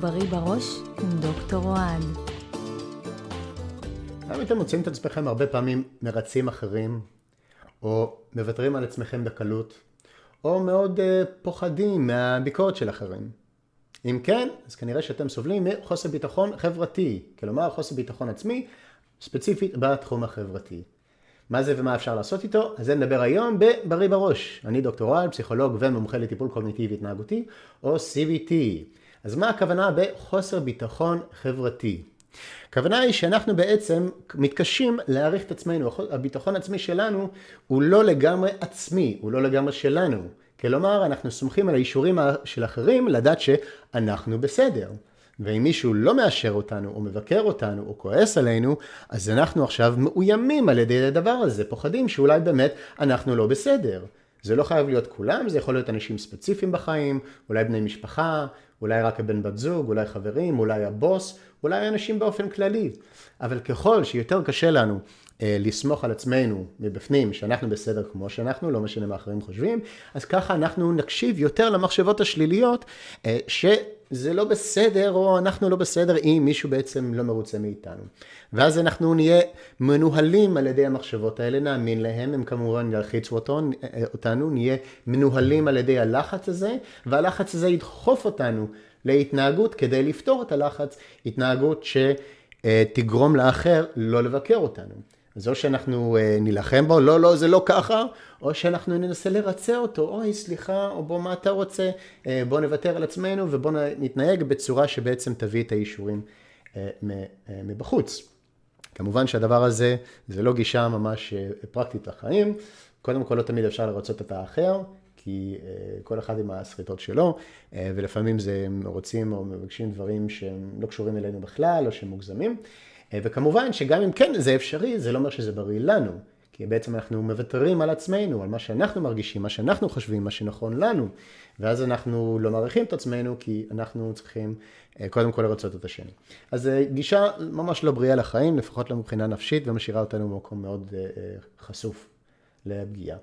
בריא בראש עם דוקטור אוהד. האם אתם מוצאים את עצמכם הרבה פעמים מרצים אחרים, או מוותרים על עצמכם בקלות, או מאוד uh, פוחדים מהביקורת של אחרים? אם כן, אז כנראה שאתם סובלים מחוסר ביטחון חברתי, כלומר חוסר ביטחון עצמי, ספציפית בתחום החברתי. מה זה ומה אפשר לעשות איתו? אז זה נדבר היום בבריא בראש. אני דוקטור רעל, פסיכולוג ומומחה לטיפול קוגניטיבי התנהגותי, או CBT. אז מה הכוונה בחוסר ביטחון חברתי? הכוונה היא שאנחנו בעצם מתקשים להעריך את עצמנו, הביטחון העצמי שלנו הוא לא לגמרי עצמי, הוא לא לגמרי שלנו. כלומר, אנחנו סומכים על האישורים של אחרים לדעת שאנחנו בסדר. ואם מישהו לא מאשר אותנו, או מבקר אותנו, או כועס עלינו, אז אנחנו עכשיו מאוימים על ידי הדבר הזה, פוחדים שאולי באמת אנחנו לא בסדר. זה לא חייב להיות כולם, זה יכול להיות אנשים ספציפיים בחיים, אולי בני משפחה, אולי רק הבן בת זוג, אולי חברים, אולי הבוס, אולי אנשים באופן כללי. אבל ככל שיותר קשה לנו אה, לסמוך על עצמנו מבפנים, שאנחנו בסדר כמו שאנחנו, לא משנה מה אחרים חושבים, אז ככה אנחנו נקשיב יותר למחשבות השליליות, אה, שזה לא בסדר, או אנחנו לא בסדר, אם מישהו בעצם לא מרוצה מאיתנו. ואז אנחנו נהיה מנוהלים על ידי המחשבות האלה, נאמין להם, הם כמובן ילחיצו אה, אותנו, נהיה מנוהלים על ידי הלחץ הזה, והלחץ הזה ידחוף אותנו להתנהגות כדי לפתור את הלחץ, התנהגות שתגרום לאחר לא לבקר אותנו. אז או שאנחנו אה, נילחם בו, לא, לא, זה לא ככה, או שאנחנו ננסה לרצה אותו, אוי, סליחה, או בוא, מה אתה רוצה, אה, בוא נוותר על עצמנו ובוא נתנהג בצורה שבעצם תביא את האישורים אה, מבחוץ. כמובן שהדבר הזה, זה לא גישה ממש פרקטית לחיים, קודם כל לא תמיד אפשר לרצות את האחר, כי כל אחד עם הסריטות שלו, ולפעמים זה רוצים או מבקשים דברים שהם לא קשורים אלינו בכלל, או שהם מוגזמים. אה, וכמובן שגם אם כן זה אפשרי, זה לא אומר שזה בריא לנו. כי בעצם אנחנו מוותרים על עצמנו, על מה שאנחנו מרגישים, מה שאנחנו חושבים, מה שנכון לנו. ואז אנחנו לא מעריכים את עצמנו, כי אנחנו צריכים אה, קודם כל לרצות את השני. אז אה, גישה ממש לא בריאה לחיים, לפחות לא מבחינה נפשית, ומשאירה אותנו במקום מאוד חשוף לפגיעה.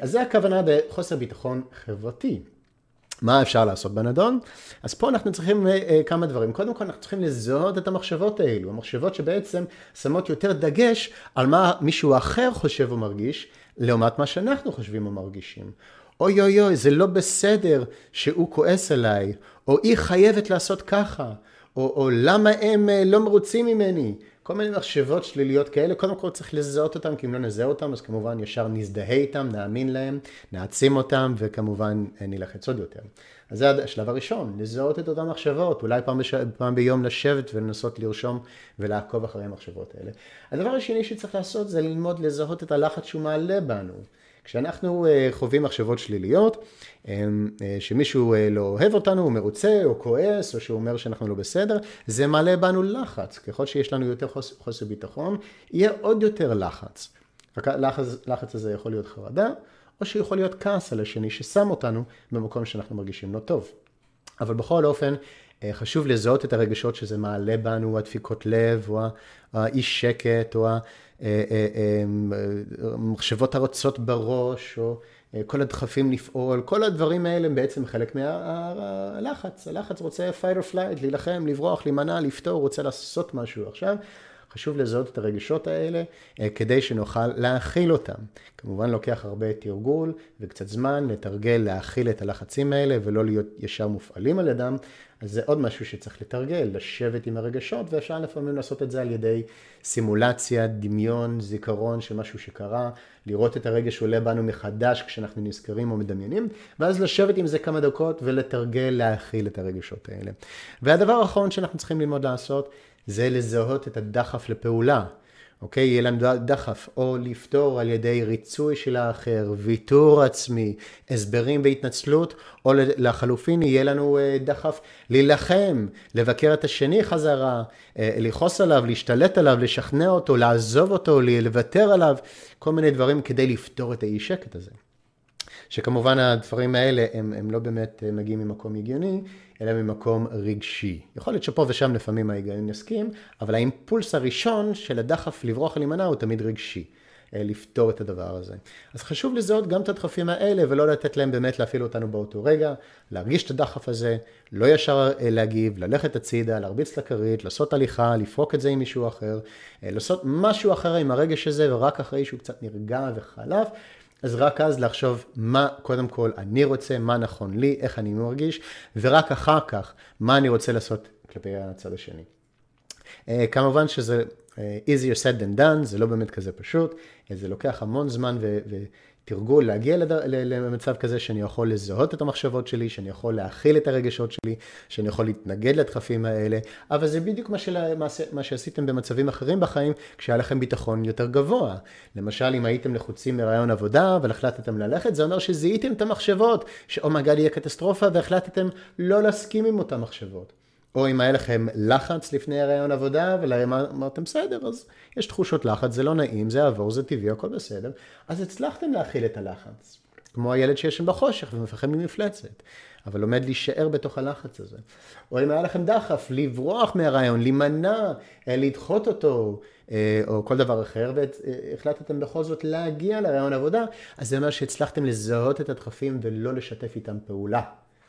אז זה הכוונה בחוסר ביטחון חברתי. מה אפשר לעשות בנדון? אז פה אנחנו צריכים uh, כמה דברים. קודם כל אנחנו צריכים לזהות את המחשבות האלו, המחשבות שבעצם שמות יותר דגש על מה מישהו אחר חושב או מרגיש, לעומת מה שאנחנו חושבים או מרגישים. אוי אוי אוי, זה לא בסדר שהוא כועס עליי, או היא חייבת לעשות ככה, או, או למה הם לא מרוצים ממני. כל מיני מחשבות שליליות כאלה, קודם כל צריך לזהות אותם, כי אם לא נזהה אותם, אז כמובן ישר נזדהה איתם, נאמין להם, נעצים אותם, וכמובן נלחץ עוד יותר. אז זה השלב הראשון, לזהות את אותן מחשבות, אולי פעם, בש... פעם ביום לשבת ולנסות לרשום ולעקוב אחרי המחשבות האלה. הדבר השני שצריך לעשות זה ללמוד לזהות את הלחץ שהוא מעלה בנו. כשאנחנו אה, חווים מחשבות שליליות, אה, אה, שמישהו לא אוהב אותנו, הוא מרוצה או כועס, או שהוא אומר שאנחנו לא בסדר, זה מעלה בנו לחץ. ככל שיש לנו יותר חוסר ביטחון, יהיה עוד יותר לחץ. הלחץ לחץ הזה יכול להיות חרדה, או שיכול להיות כעס על השני ששם אותנו במקום שאנחנו מרגישים לא טוב. אבל בכל אופן, חשוב לזהות את הרגשות שזה מעלה בנו, הדפיקות לב, או האי שקט, או אה, אה, אה, הרצות בראש, או כל הדחפים לפעול, כל הדברים האלה הם בעצם חלק מהלחץ. הלחץ רוצה fight or flight, להילחם, לברוח, להימנע, לפתור, רוצה לעשות משהו עכשיו. חשוב לזהות את הרגשות האלה כדי שנוכל להכיל אותם. כמובן לוקח הרבה תרגול וקצת זמן לתרגל להכיל את הלחצים האלה ולא להיות ישר מופעלים על ידם, אז זה עוד משהו שצריך לתרגל, לשבת עם הרגשות, ואפשר לפעמים לעשות את זה על ידי סימולציה, דמיון, זיכרון של משהו שקרה, לראות את הרגש עולה בנו מחדש כשאנחנו נזכרים או מדמיינים, ואז לשבת עם זה כמה דקות ולתרגל להכיל את הרגשות האלה. והדבר האחרון שאנחנו צריכים ללמוד לעשות, זה לזהות את הדחף לפעולה. אוקיי? יהיה לנו דחף או לפתור על ידי ריצוי של האחר, ויתור עצמי, הסברים והתנצלות, או לחלופין יהיה לנו אה, דחף להילחם, לבקר את השני חזרה, אה, לכעוס עליו, להשתלט עליו, לשכנע אותו, לעזוב אותו, לוותר עליו, כל מיני דברים כדי לפתור את האי שקט הזה. שכמובן הדברים האלה הם, הם לא באמת אה, מגיעים ממקום הגיוני, אלא ממקום רגשי. יכול להיות שפה ושם לפעמים ההיגיון יסכים, אבל האימפולס הראשון של הדחף לברוח ולהימנע הוא תמיד רגשי. לפתור את הדבר הזה. אז חשוב לזהות גם את הדחפים האלה ולא לתת להם באמת להפעיל אותנו באותו רגע, להרגיש את הדחף הזה, לא ישר להגיב, ללכת הצידה, להרביץ לכרית, לעשות הליכה, לפרוק את זה עם מישהו אחר, לעשות משהו אחר עם הרגש הזה ורק אחרי שהוא קצת נרגע וחלף. אז רק אז לחשוב מה קודם כל אני רוצה, מה נכון לי, איך אני מרגיש, ורק אחר כך מה אני רוצה לעשות כלפי הצד השני. Uh, כמובן שזה uh, easier said than done, זה לא באמת כזה פשוט, uh, זה לוקח המון זמן ו- תרגול, להגיע לד... למצב כזה שאני יכול לזהות את המחשבות שלי, שאני יכול להכיל את הרגשות שלי, שאני יכול להתנגד לדחפים האלה, אבל זה בדיוק מה, של... מה שעשיתם במצבים אחרים בחיים, כשהיה לכם ביטחון יותר גבוה. למשל, אם הייתם לחוצים מרעיון עבודה, אבל החלטתם ללכת, זה אומר שזיהיתם את המחשבות, שאומייגד יהיה קטסטרופה, והחלטתם לא להסכים עם אותן מחשבות. או אם היה לכם לחץ לפני הרעיון עבודה, ואמרתם בסדר, אז יש תחושות לחץ, זה לא נעים, זה יעבור, זה טבעי, הכל בסדר, אז הצלחתם להכיל את הלחץ. כמו הילד שישן בחושך ומפחד ממפלצת, אבל לומד להישאר בתוך הלחץ הזה. או אם היה לכם דחף, לברוח מהרעיון, להימנע, אה, לדחות אותו, אה, או כל דבר אחר, והחלטתם בכל זאת להגיע לרעיון עבודה, אז זה אומר שהצלחתם לזהות את הדחפים ולא לשתף איתם פעולה.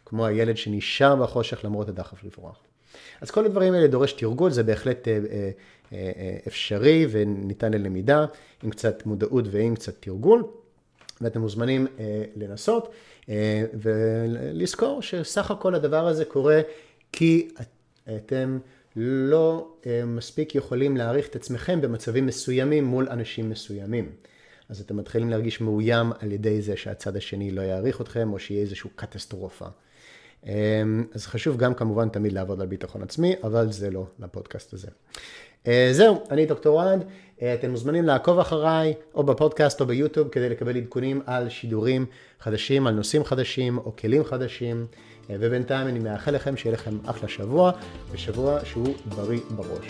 כמו הילד שנשאר בחושך למרות הדחף לברוח. אז כל הדברים האלה דורש תרגול, זה בהחלט אה, אה, אה, אפשרי וניתן ללמידה, עם קצת מודעות ועם קצת תרגול, ואתם מוזמנים לנסות ולזכור שסך הכל הדבר הזה קורה כי אתם לא מספיק יכולים להעריך את עצמכם במצבים מסוימים מול אנשים מסוימים. אז אתם מתחילים להרגיש מאוים על ידי זה שהצד השני לא יעריך אתכם, או שיהיה איזושהי קטסטרופה. אמ, אז חשוב גם כמובן תמיד לעבוד על ביטחון עצמי, אבל זה לא לפודקאסט הזה. אה, זהו, אני דוקטור וואד, אה, אתם מוזמנים לעקוב אחריי, או בפודקאסט או ביוטיוב, כדי לקבל עדכונים על שידורים חדשים, על נושאים חדשים או כלים חדשים, אה, ובינתיים אני מאחל לכם שיהיה לכם אחלה שבוע, ושבוע שהוא בריא בראש.